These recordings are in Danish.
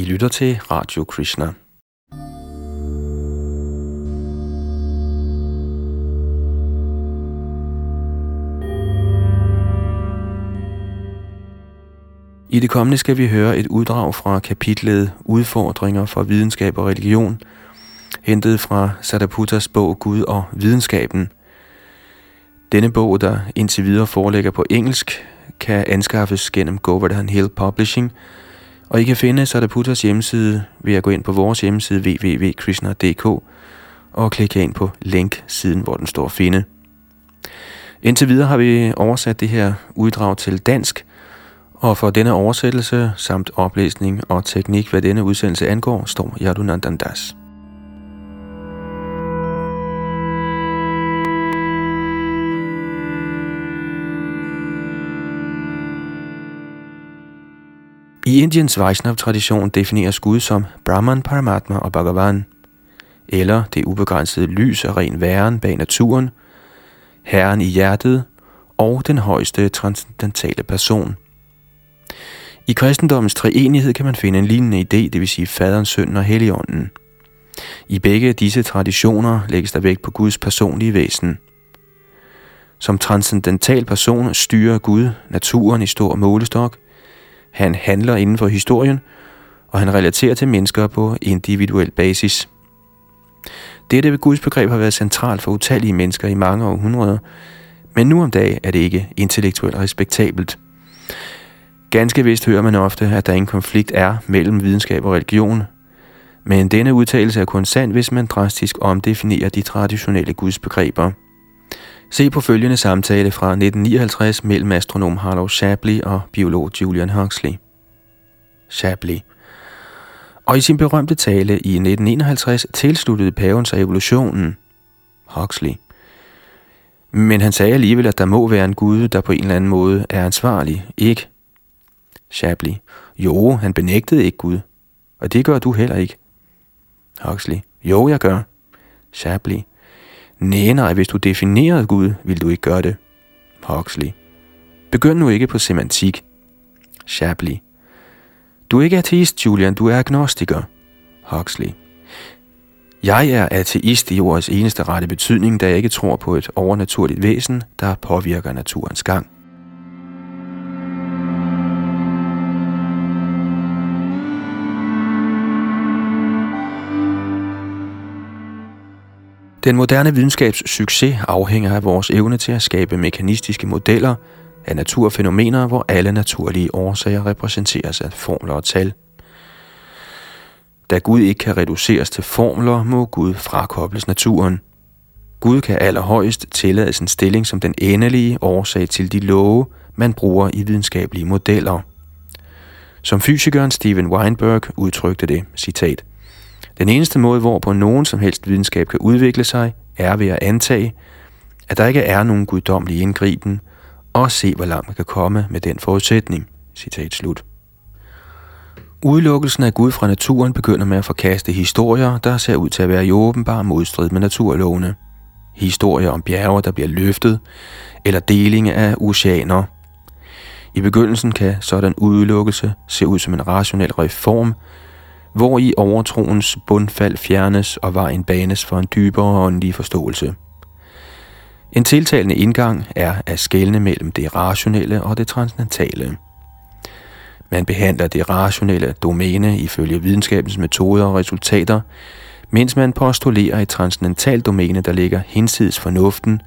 I lytter til Radio Krishna. I det kommende skal vi høre et uddrag fra kapitlet Udfordringer for videnskab og religion, hentet fra Sadaputas bog Gud og videnskaben. Denne bog, der indtil videre foreligger på engelsk, kan anskaffes gennem Govardhan Hill Publishing, og I kan finde Sadaputas hjemmeside ved at gå ind på vores hjemmeside www.krishna.dk og klikke ind på link-siden, hvor den står at finde. Indtil videre har vi oversat det her uddrag til dansk – og for denne oversættelse samt oplæsning og teknik, hvad denne udsendelse angår, står Yadunandandas. Das. I Indiens Vaishnav-tradition defineres Gud som Brahman, Paramatma og Bhagavan, eller det ubegrænsede lys og ren væren bag naturen, Herren i hjertet og den højeste transcendentale person – i kristendommens treenighed kan man finde en lignende idé, det vil sige faderen, sønnen og helligånden. I begge disse traditioner lægges der vægt på Guds personlige væsen. Som transcendental person styrer Gud naturen i stor målestok. Han handler inden for historien, og han relaterer til mennesker på individuel basis. Dette ved Guds begreb har været centralt for utallige mennesker i mange århundreder, men nu om dagen er det ikke intellektuelt respektabelt – Ganske vist hører man ofte, at der ingen konflikt er mellem videnskab og religion, men denne udtalelse er kun sand, hvis man drastisk omdefinerer de traditionelle gudsbegreber. Se på følgende samtale fra 1959 mellem astronom Harlow Shapley og biolog Julian Huxley. Shapley. Og i sin berømte tale i 1951 tilsluttede paven sig evolutionen. Huxley. Men han sagde alligevel, at der må være en Gud, der på en eller anden måde er ansvarlig, ikke? Shapley. Jo, han benægtede ikke Gud. Og det gør du heller ikke. Huxley. Jo, jeg gør. Shapley. Nej, nej, hvis du definerede Gud, vil du ikke gøre det. Huxley. Begynd nu ikke på semantik. Shapley. Du er ikke ateist, Julian, du er agnostiker. Huxley. Jeg er ateist i ordets eneste rette betydning, da jeg ikke tror på et overnaturligt væsen, der påvirker naturens gang. Den moderne videnskabs succes afhænger af vores evne til at skabe mekanistiske modeller af naturfænomener, hvor alle naturlige årsager repræsenteres af formler og tal. Da Gud ikke kan reduceres til formler, må Gud frakobles naturen. Gud kan allerhøjst tillade sin stilling som den endelige årsag til de love, man bruger i videnskabelige modeller. Som fysikeren Steven Weinberg udtrykte det, citat, den eneste måde, hvorpå nogen som helst videnskab kan udvikle sig, er ved at antage, at der ikke er nogen guddommelig indgriben, og se, hvor langt man kan komme med den forudsætning. Citat slut. Udelukkelsen af Gud fra naturen begynder med at forkaste historier, der ser ud til at være i åbenbar modstrid med naturlovene. Historier om bjerge, der bliver løftet, eller deling af oceaner. I begyndelsen kan sådan udelukkelse se ud som en rationel reform, hvor i overtroens bundfald fjernes og vejen banes for en dybere åndelig forståelse. En tiltalende indgang er at skelne mellem det rationelle og det transcendentale. Man behandler det rationelle domæne ifølge videnskabens metoder og resultater, mens man postulerer et transcendentalt domæne, der ligger hinsides fornuften,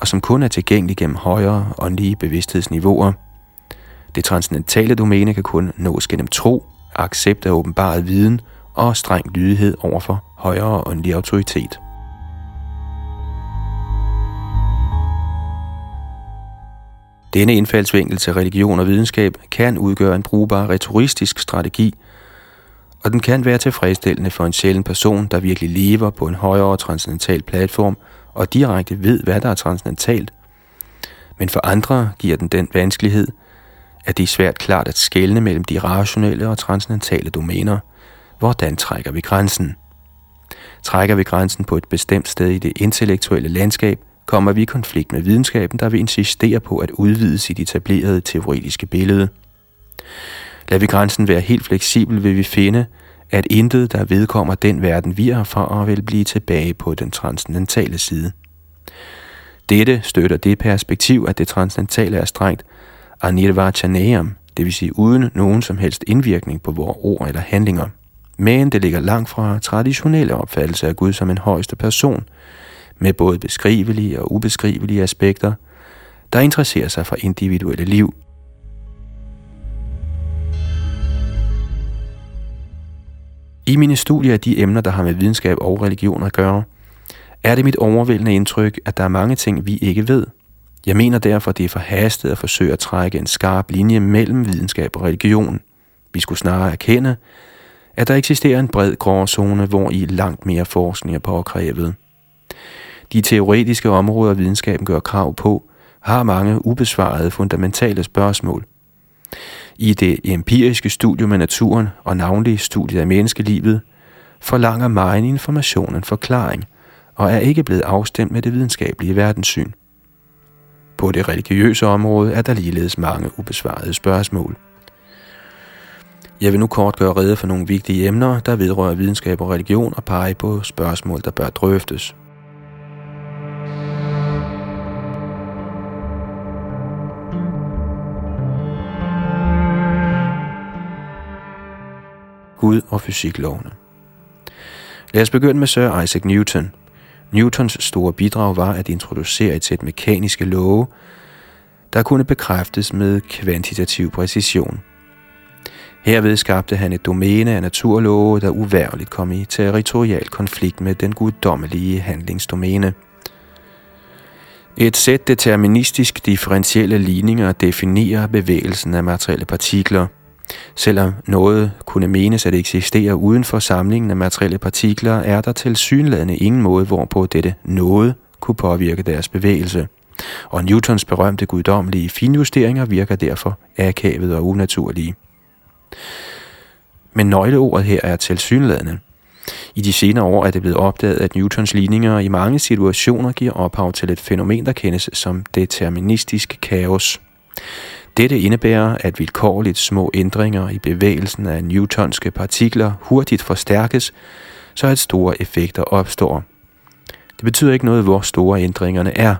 og som kun er tilgængelig gennem højere åndelige bevidsthedsniveauer. Det transcendentale domæne kan kun nås gennem tro, accept af åbenbaret viden og streng lydighed overfor højere åndelig autoritet. Denne indfaldsvinkel til religion og videnskab kan udgøre en brugbar retoristisk strategi, og den kan være tilfredsstillende for en sjælden person, der virkelig lever på en højere transcendental platform og direkte ved, hvad der er transcendentalt. Men for andre giver den den vanskelighed, at det er svært klart at skelne mellem de rationelle og transcendentale domæner. Hvordan trækker vi grænsen? Trækker vi grænsen på et bestemt sted i det intellektuelle landskab, kommer vi i konflikt med videnskaben, der vil insistere på at udvide sit etablerede teoretiske billede. Lad vi grænsen være helt fleksibel, vil vi finde, at intet, der vedkommer den verden, vi er fra, vil blive tilbage på den transcendentale side. Dette støtter det perspektiv, at det transcendentale er strengt anirvachaneam, det vil sige uden nogen som helst indvirkning på vores ord eller handlinger. Men det ligger langt fra traditionelle opfattelse af Gud som en højeste person, med både beskrivelige og ubeskrivelige aspekter, der interesserer sig for individuelle liv. I mine studier af de emner, der har med videnskab og religion at gøre, er det mit overvældende indtryk, at der er mange ting, vi ikke ved. Jeg mener derfor, det er forhastet at forsøge at trække en skarp linje mellem videnskab og religion. Vi skulle snarere erkende, at der eksisterer en bred gråzone, hvor i langt mere forskning er påkrævet. De teoretiske områder, videnskaben gør krav på, har mange ubesvarede fundamentale spørgsmål. I det empiriske studium af naturen og navnlig studiet af menneskelivet, forlanger meget information en forklaring og er ikke blevet afstemt med det videnskabelige verdenssyn. På det religiøse område er der ligeledes mange ubesvarede spørgsmål. Jeg vil nu kort gøre rede for nogle vigtige emner, der vedrører videnskab og religion og pege på spørgsmål, der bør drøftes. Gud og fysiklovene. Lad os begynde med Sir Isaac Newton. Newtons store bidrag var at introducere et sæt mekaniske love, der kunne bekræftes med kvantitativ præcision. Herved skabte han et domæne af naturlove, der uværligt kom i territorial konflikt med den guddommelige handlingsdomæne. Et sæt deterministisk differentielle ligninger definerer bevægelsen af materielle partikler – Selvom noget kunne menes at eksistere uden for samlingen af materielle partikler, er der til synlædende ingen måde, hvorpå dette noget kunne påvirke deres bevægelse. Og Newtons berømte guddommelige finjusteringer virker derfor akavet og unaturlige. Men nøgleordet her er tilsyneladende. I de senere år er det blevet opdaget, at Newtons ligninger i mange situationer giver ophav til et fænomen, der kendes som deterministisk kaos. Dette indebærer, at vilkårligt små ændringer i bevægelsen af newtonske partikler hurtigt forstærkes, så at store effekter opstår. Det betyder ikke noget, hvor store ændringerne er.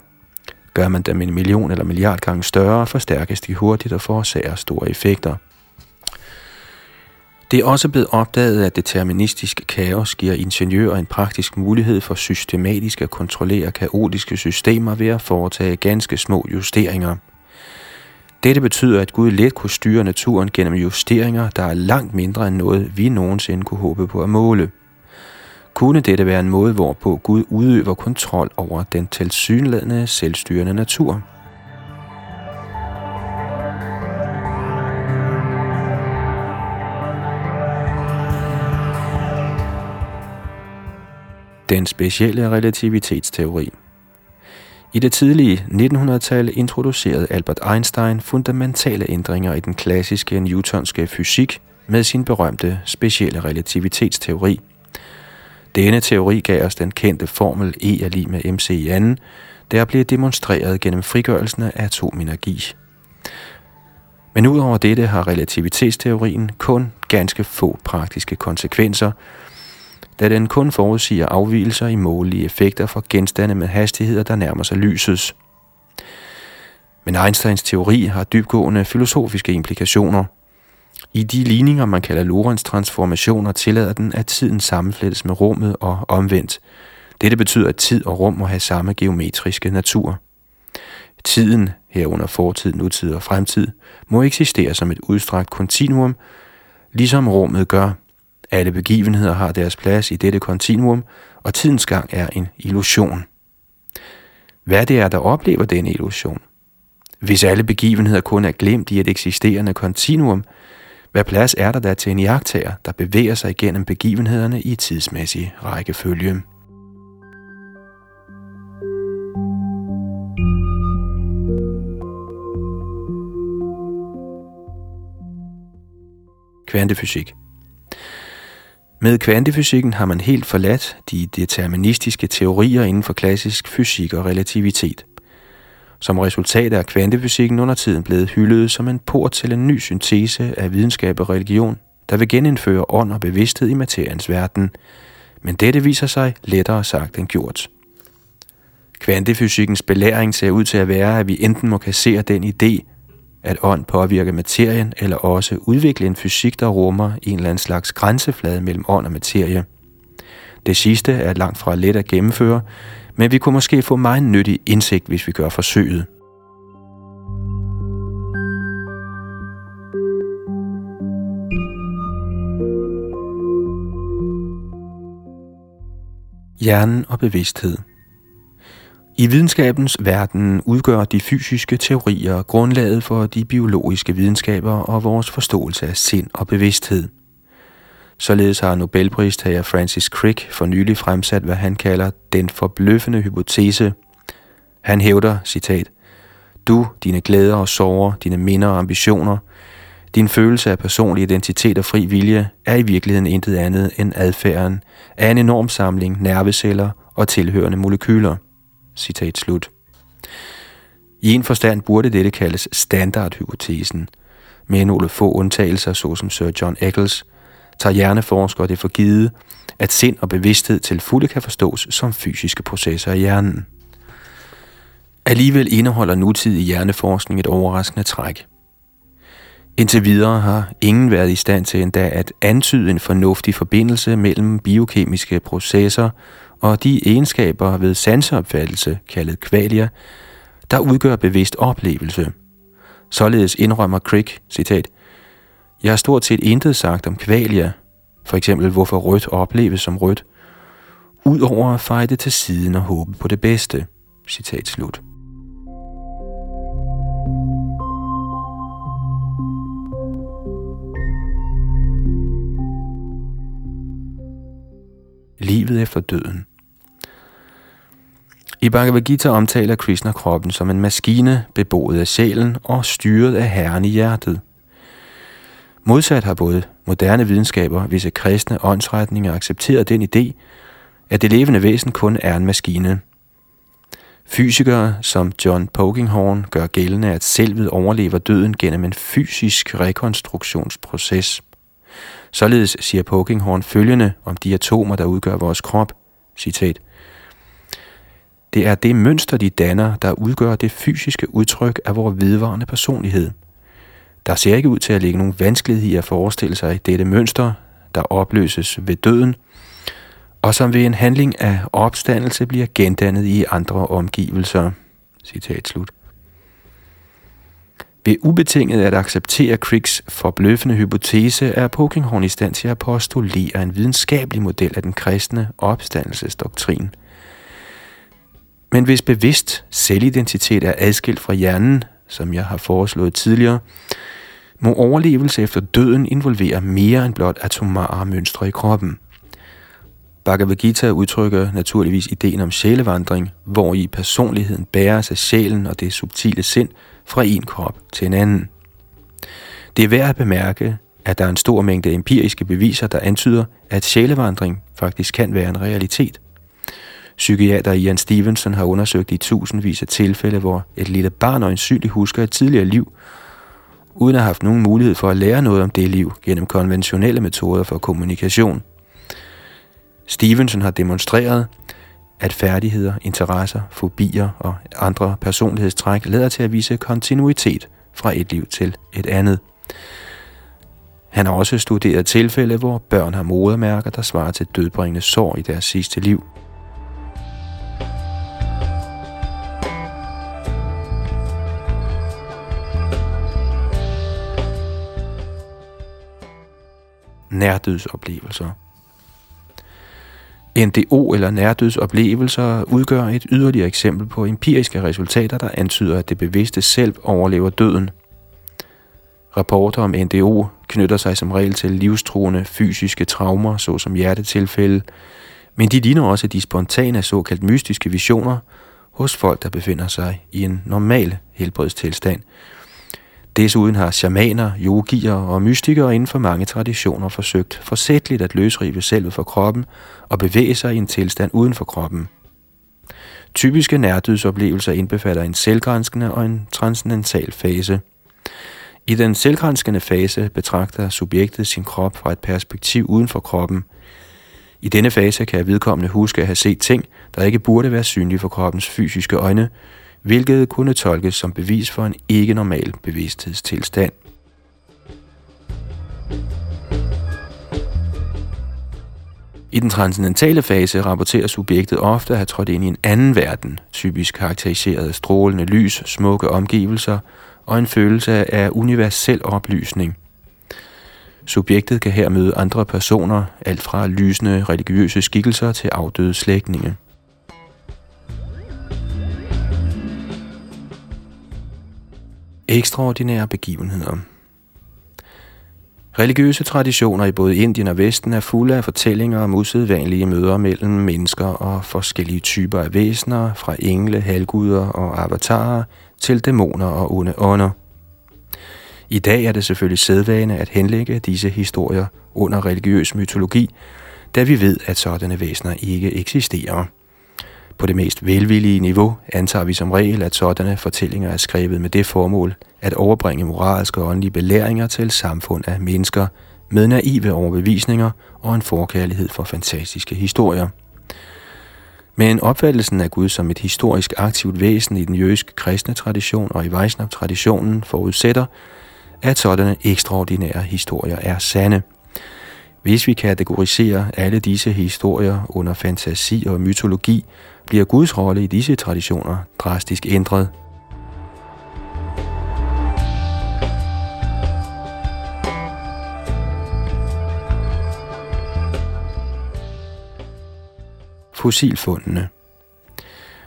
Gør man dem en million eller milliard gange større, forstærkes de hurtigt og forårsager store effekter. Det er også blevet opdaget, at deterministisk kaos giver ingeniører en praktisk mulighed for systematisk at kontrollere kaotiske systemer ved at foretage ganske små justeringer – dette betyder, at Gud let kunne styre naturen gennem justeringer, der er langt mindre end noget, vi nogensinde kunne håbe på at måle. Kunne dette være en måde, hvorpå Gud udøver kontrol over den tilsyneladende selvstyrende natur? Den specielle relativitetsteori – i det tidlige 1900-tal introducerede Albert Einstein fundamentale ændringer i den klassiske newtonske fysik med sin berømte specielle relativitetsteori. Denne teori gav os den kendte formel E er lige med mc i anden, der blev demonstreret gennem frigørelsen af atomenergi. Men udover dette har relativitetsteorien kun ganske få praktiske konsekvenser, da den kun forudsiger afvielser i målige effekter for genstande med hastigheder, der nærmer sig lysets. Men Einsteins teori har dybgående filosofiske implikationer. I de ligninger, man kalder Lorentz transformationer, tillader den, at tiden sammenflettes med rummet og omvendt. Dette betyder, at tid og rum må have samme geometriske natur. Tiden, herunder fortid, nutid og fremtid, må eksistere som et udstrakt kontinuum, ligesom rummet gør – alle begivenheder har deres plads i dette kontinuum, og tidens gang er en illusion. Hvad det er, der oplever denne illusion? Hvis alle begivenheder kun er glemt i et eksisterende kontinuum, hvad plads er der da til en jagttager, der bevæger sig igennem begivenhederne i tidsmæssig rækkefølge? Kvantefysik med kvantefysikken har man helt forladt de deterministiske teorier inden for klassisk fysik og relativitet. Som resultat er kvantefysikken under tiden blevet hyldet som en port til en ny syntese af videnskab og religion, der vil genindføre ånd og bevidsthed i materiens verden. Men dette viser sig lettere sagt end gjort. Kvantefysikkens belæring ser ud til at være, at vi enten må kassere den idé, at ånd påvirker materien, eller også udvikle en fysik, der rummer en eller anden slags grænseflade mellem ånd og materie. Det sidste er langt fra let at gennemføre, men vi kunne måske få meget nyttig indsigt, hvis vi gør forsøget. Hjernen og bevidsthed i videnskabens verden udgør de fysiske teorier grundlaget for de biologiske videnskaber og vores forståelse af sind og bevidsthed. Således har Nobelpristager Francis Crick for nylig fremsat, hvad han kalder den forbløffende hypotese. Han hævder, citat, Du, dine glæder og sorger, dine minder og ambitioner, din følelse af personlig identitet og fri vilje er i virkeligheden intet andet end adfærden af en enorm samling nerveceller og tilhørende molekyler. Citat slut. I en forstand burde dette kaldes standardhypotesen, med nogle få undtagelser, såsom Sir John Eccles, tager hjerneforskere det for givet, at sind og bevidsthed til fulde kan forstås som fysiske processer i hjernen. Alligevel indeholder nutidig hjerneforskning et overraskende træk. Indtil videre har ingen været i stand til endda at antyde en fornuftig forbindelse mellem biokemiske processer og de egenskaber ved sanseopfattelse, kaldet kvalier, der udgør bevidst oplevelse. Således indrømmer Crick, citat, Jeg har stort set intet sagt om kvalier, for eksempel hvorfor rødt opleves som rødt, udover at fejde til siden og håbe på det bedste. Citat slut. Livet efter døden i Bhagavad Gita omtaler Krishna kroppen som en maskine, beboet af sjælen og styret af herren i hjertet. Modsat har både moderne videnskaber, visse kristne åndsretninger accepteret den idé, at det levende væsen kun er en maskine. Fysikere som John Pokinghorn gør gældende, at selvet overlever døden gennem en fysisk rekonstruktionsproces. Således siger Pokinghorn følgende om de atomer, der udgør vores krop, citat, det er det mønster, de danner, der udgør det fysiske udtryk af vores vedvarende personlighed. Der ser ikke ud til at ligge nogen vanskelighed i at forestille sig dette mønster, der opløses ved døden, og som ved en handling af opstandelse bliver gendannet i andre omgivelser. Citat slut. Ved ubetinget at acceptere Cricks forbløffende hypotese er Pokinghorn i stand til at postulere en videnskabelig model af den kristne opstandelsesdoktrin – men hvis bevidst selvidentitet er adskilt fra hjernen, som jeg har foreslået tidligere, må overlevelse efter døden involvere mere end blot atomare mønstre i kroppen. Bhagavad Gita udtrykker naturligvis ideen om sjælevandring, hvor i personligheden bæres af sjælen og det subtile sind fra en krop til en anden. Det er værd at bemærke, at der er en stor mængde empiriske beviser, der antyder, at sjælevandring faktisk kan være en realitet. Psykiater Ian Stevenson har undersøgt i tusindvis af tilfælde, hvor et lille barn øjensynligt husker et tidligere liv, uden at have haft nogen mulighed for at lære noget om det liv gennem konventionelle metoder for kommunikation. Stevenson har demonstreret, at færdigheder, interesser, fobier og andre personlighedstræk leder til at vise kontinuitet fra et liv til et andet. Han har også studeret tilfælde, hvor børn har modermærker, der svarer til dødbringende sår i deres sidste liv. Nærdødsoplevelser. NDO eller nærdødsoplevelser udgør et yderligere eksempel på empiriske resultater, der antyder, at det bevidste selv overlever døden. Rapporter om NDO knytter sig som regel til livstruende fysiske traumer, såsom hjertetilfælde, men de ligner også de spontane såkaldt mystiske visioner hos folk, der befinder sig i en normal helbredstilstand – Desuden har shamaner, yogier og mystikere inden for mange traditioner forsøgt forsætteligt at løsrive selvet fra kroppen og bevæge sig i en tilstand uden for kroppen. Typiske nærdødsoplevelser indbefatter en selvgrænskende og en transcendental fase. I den selvgrænskende fase betragter subjektet sin krop fra et perspektiv uden for kroppen. I denne fase kan vedkommende huske at have set ting, der ikke burde være synlige for kroppens fysiske øjne, hvilket kunne tolkes som bevis for en ikke normal bevidsthedstilstand. I den transcendentale fase rapporterer subjektet ofte at have trådt ind i en anden verden, typisk karakteriseret af strålende lys, smukke omgivelser og en følelse af universel oplysning. Subjektet kan her møde andre personer, alt fra lysende religiøse skikkelser til afdøde slægtninge. Ekstraordinære begivenheder Religiøse traditioner i både Indien og Vesten er fulde af fortællinger om usædvanlige møder mellem mennesker og forskellige typer af væsener, fra engle, halvguder og avatarer til dæmoner og onde ånder. I dag er det selvfølgelig sædvane at henlægge disse historier under religiøs mytologi, da vi ved, at sådanne væsener ikke eksisterer. På det mest velvillige niveau antager vi som regel, at sådanne fortællinger er skrevet med det formål at overbringe moralske og åndelige belæringer til samfund af mennesker med naive overbevisninger og en forkærlighed for fantastiske historier. Men opfattelsen af Gud som et historisk aktivt væsen i den jødiske kristne tradition og i Vaishnav-traditionen forudsætter, at sådanne ekstraordinære historier er sande. Hvis vi kategoriserer alle disse historier under fantasi og mytologi, bliver Guds rolle i disse traditioner drastisk ændret. Fossilfundene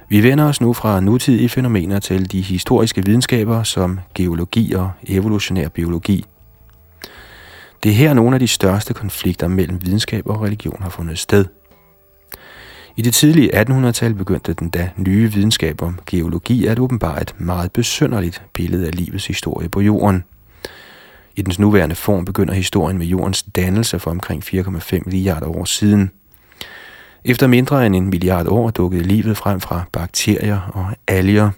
vi vender os nu fra nutidige fænomener til de historiske videnskaber som geologi og evolutionær biologi. Det er her nogle af de største konflikter mellem videnskab og religion har fundet sted – i det tidlige 1800-tal begyndte den da nye videnskab om geologi at åbenbare et meget besynderligt billede af livets historie på jorden. I dens nuværende form begynder historien med jordens dannelse for omkring 4,5 milliarder år siden. Efter mindre end en milliard år dukkede livet frem fra bakterier og alger.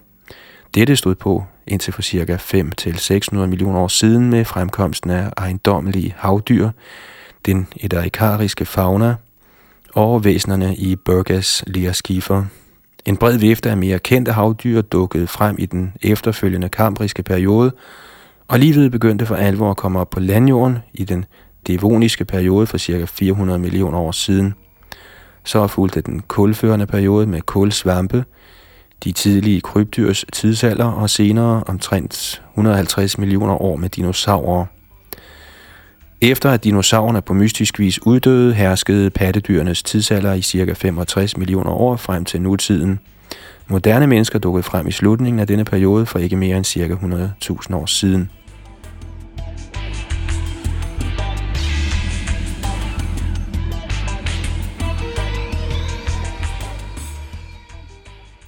Dette stod på indtil for ca. 5-600 millioner år siden med fremkomsten af ejendommelige havdyr, den edarikariske fauna – og væsenerne i Burgas Liaskifer. En bred vifte af mere kendte havdyr dukkede frem i den efterfølgende kambriske periode, og livet begyndte for alvor at komme op på landjorden i den devoniske periode for ca. 400 millioner år siden. Så fulgte den kulførende periode med kulsvampe, de tidlige krybdyrs tidsalder og senere omtrent 150 millioner år med dinosaurer. Efter at dinosaurerne på mystisk vis uddøde, herskede pattedyrenes tidsalder i ca. 65 millioner år frem til nutiden. Moderne mennesker dukkede frem i slutningen af denne periode for ikke mere end ca. 100.000 år siden.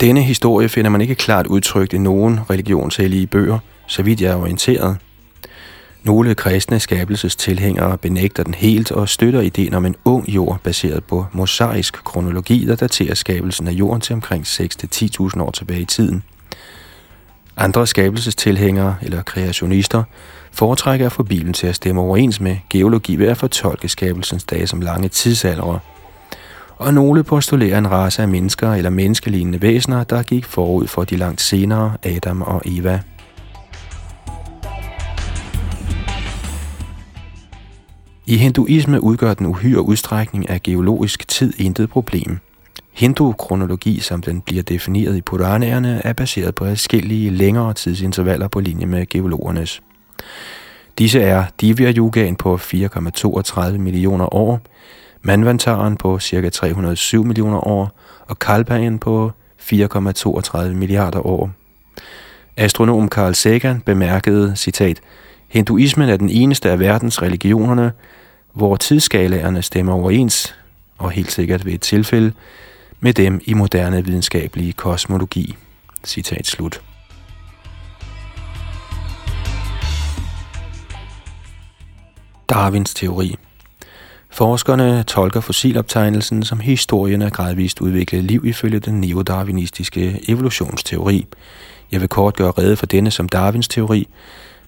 Denne historie finder man ikke klart udtrykt i nogen religionshellige bøger, så vidt jeg er orienteret – nogle kristne skabelsestilhængere benægter den helt og støtter ideen om en ung jord baseret på mosaisk kronologi, der daterer skabelsen af jorden til omkring 6-10.000 år tilbage i tiden. Andre skabelsestilhængere eller kreationister foretrækker at få Bibelen til at stemme overens med geologi ved at fortolke skabelsens dage som lange tidsalder. Og nogle postulerer en race af mennesker eller menneskelignende væsener, der gik forud for de langt senere Adam og Eva. I hinduisme udgør den uhyre udstrækning af geologisk tid intet problem. Hindu-kronologi, som den bliver defineret i Puranaerne, er baseret på forskellige længere tidsintervaller på linje med geologernes. Disse er Divya Yugaen på 4,32 millioner år, Manvantaren på ca. 307 millioner år og Kalpaen på 4,32 milliarder år. Astronom Carl Sagan bemærkede, citat, Hinduismen er den eneste af verdens religionerne, hvor tidsskalaerne stemmer overens, og helt sikkert ved et tilfælde, med dem i moderne videnskabelige kosmologi. Citat slut. Darwins teori Forskerne tolker fossiloptegnelsen som historien af gradvist udviklet liv ifølge den neodarwinistiske evolutionsteori. Jeg vil kort gøre rede for denne som Darwins teori,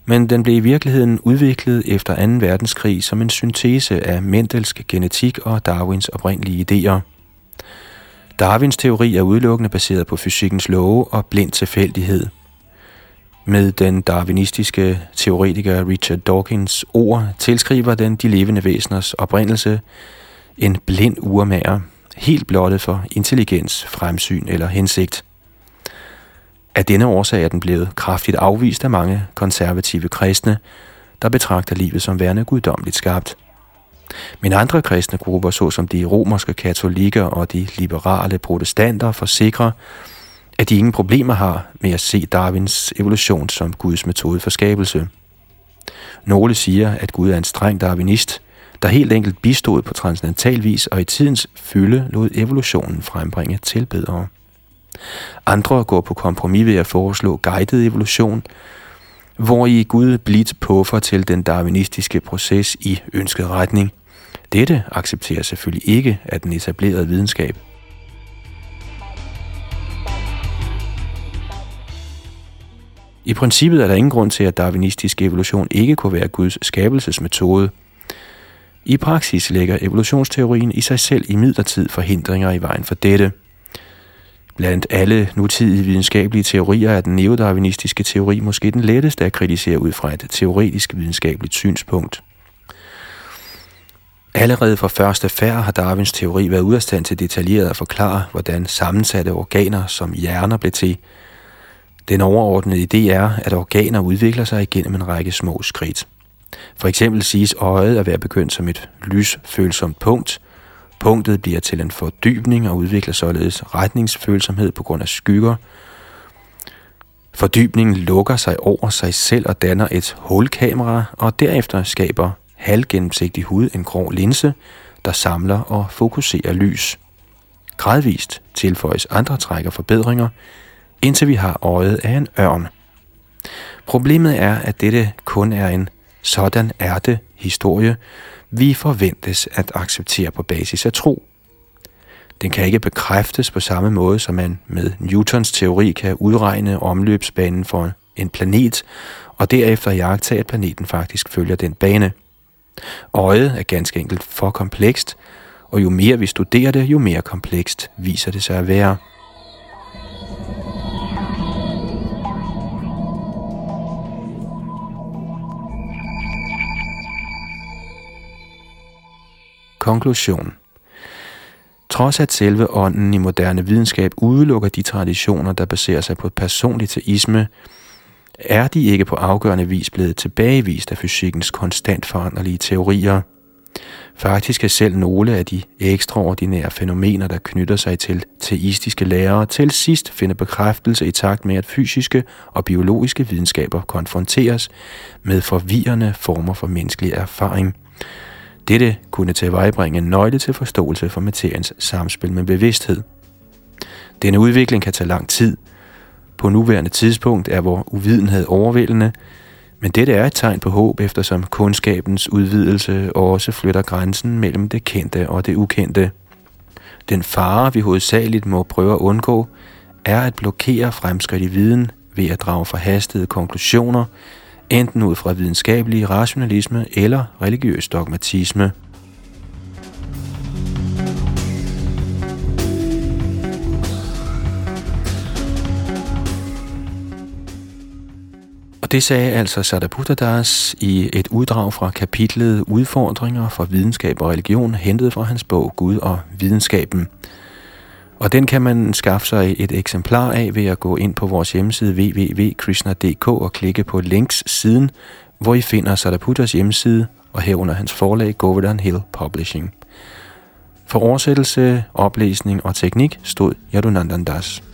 men den blev i virkeligheden udviklet efter 2. verdenskrig som en syntese af Mendelsk genetik og Darwins oprindelige idéer. Darwins teori er udelukkende baseret på fysikkens love og blind tilfældighed. Med den darwinistiske teoretiker Richard Dawkins ord tilskriver den de levende væseners oprindelse en blind urmager, helt blottet for intelligens, fremsyn eller hensigt. Af denne årsag er den blevet kraftigt afvist af mange konservative kristne, der betragter livet som værende guddommeligt skabt. Men andre kristne grupper, såsom de romerske katolikker og de liberale protestanter, forsikrer, at de ingen problemer har med at se Darwins evolution som Guds metode for skabelse. Nogle siger, at Gud er en streng darwinist, der helt enkelt bistod på transcendental vis og i tidens fylde lod evolutionen frembringe tilbedere. Andre går på kompromis ved at foreslå guided evolution, hvor i Gud blidt puffer til den darwinistiske proces i ønsket retning. Dette accepterer selvfølgelig ikke af den etablerede videnskab. I princippet er der ingen grund til, at darwinistisk evolution ikke kunne være Guds skabelsesmetode. I praksis lægger evolutionsteorien i sig selv i midlertid forhindringer i vejen for dette – Blandt alle nutidige videnskabelige teorier er den neodarwinistiske teori måske den letteste at kritisere ud fra et teoretisk videnskabeligt synspunkt. Allerede fra første færd har Darwins teori været ude af stand til detaljeret at forklare, hvordan sammensatte organer som hjerner blev til. Den overordnede idé er, at organer udvikler sig igennem en række små skridt. For eksempel siges øjet at være begyndt som et lysfølsomt punkt – Punktet bliver til en fordybning og udvikler således retningsfølsomhed på grund af skygger. Fordybningen lukker sig over sig selv og danner et hulkamera, og derefter skaber halvgennemsigtig hud en grå linse, der samler og fokuserer lys. Gradvist tilføjes andre træk og forbedringer, indtil vi har øjet af en ørn. Problemet er, at dette kun er en sådan er det historie, vi forventes at acceptere på basis af tro. Den kan ikke bekræftes på samme måde, som man med Newtons teori kan udregne omløbsbanen for en planet, og derefter jagtage, at planeten faktisk følger den bane. Øjet er ganske enkelt for komplekst, og jo mere vi studerer det, jo mere komplekst viser det sig at være. Konklusion Trods at selve ånden i moderne videnskab udelukker de traditioner, der baserer sig på personlig teisme, er de ikke på afgørende vis blevet tilbagevist af fysikkens konstant foranderlige teorier. Faktisk er selv nogle af de ekstraordinære fænomener, der knytter sig til teistiske lærere, til sidst finde bekræftelse i takt med, at fysiske og biologiske videnskaber konfronteres med forvirrende former for menneskelig erfaring. Dette kunne tilvejebringe en nøgle til forståelse for materiens samspil med bevidsthed. Denne udvikling kan tage lang tid. På nuværende tidspunkt er vores uvidenhed overvældende, men dette er et tegn på håb, eftersom kundskabens udvidelse også flytter grænsen mellem det kendte og det ukendte. Den fare, vi hovedsageligt må prøve at undgå, er at blokere fremskridt i viden ved at drage forhastede konklusioner, enten ud fra videnskabelig rationalisme eller religiøs dogmatisme. Og det sagde altså Sardaputtadas i et uddrag fra kapitlet Udfordringer for videnskab og religion, hentet fra hans bog Gud og videnskaben. Og den kan man skaffe sig et eksemplar af ved at gå ind på vores hjemmeside www.krishna.dk og klikke på links siden, hvor I finder Sadaputas hjemmeside og herunder hans forlag Govardhan Hill Publishing. For oversættelse, oplæsning og teknik stod Yadunandandas. Das.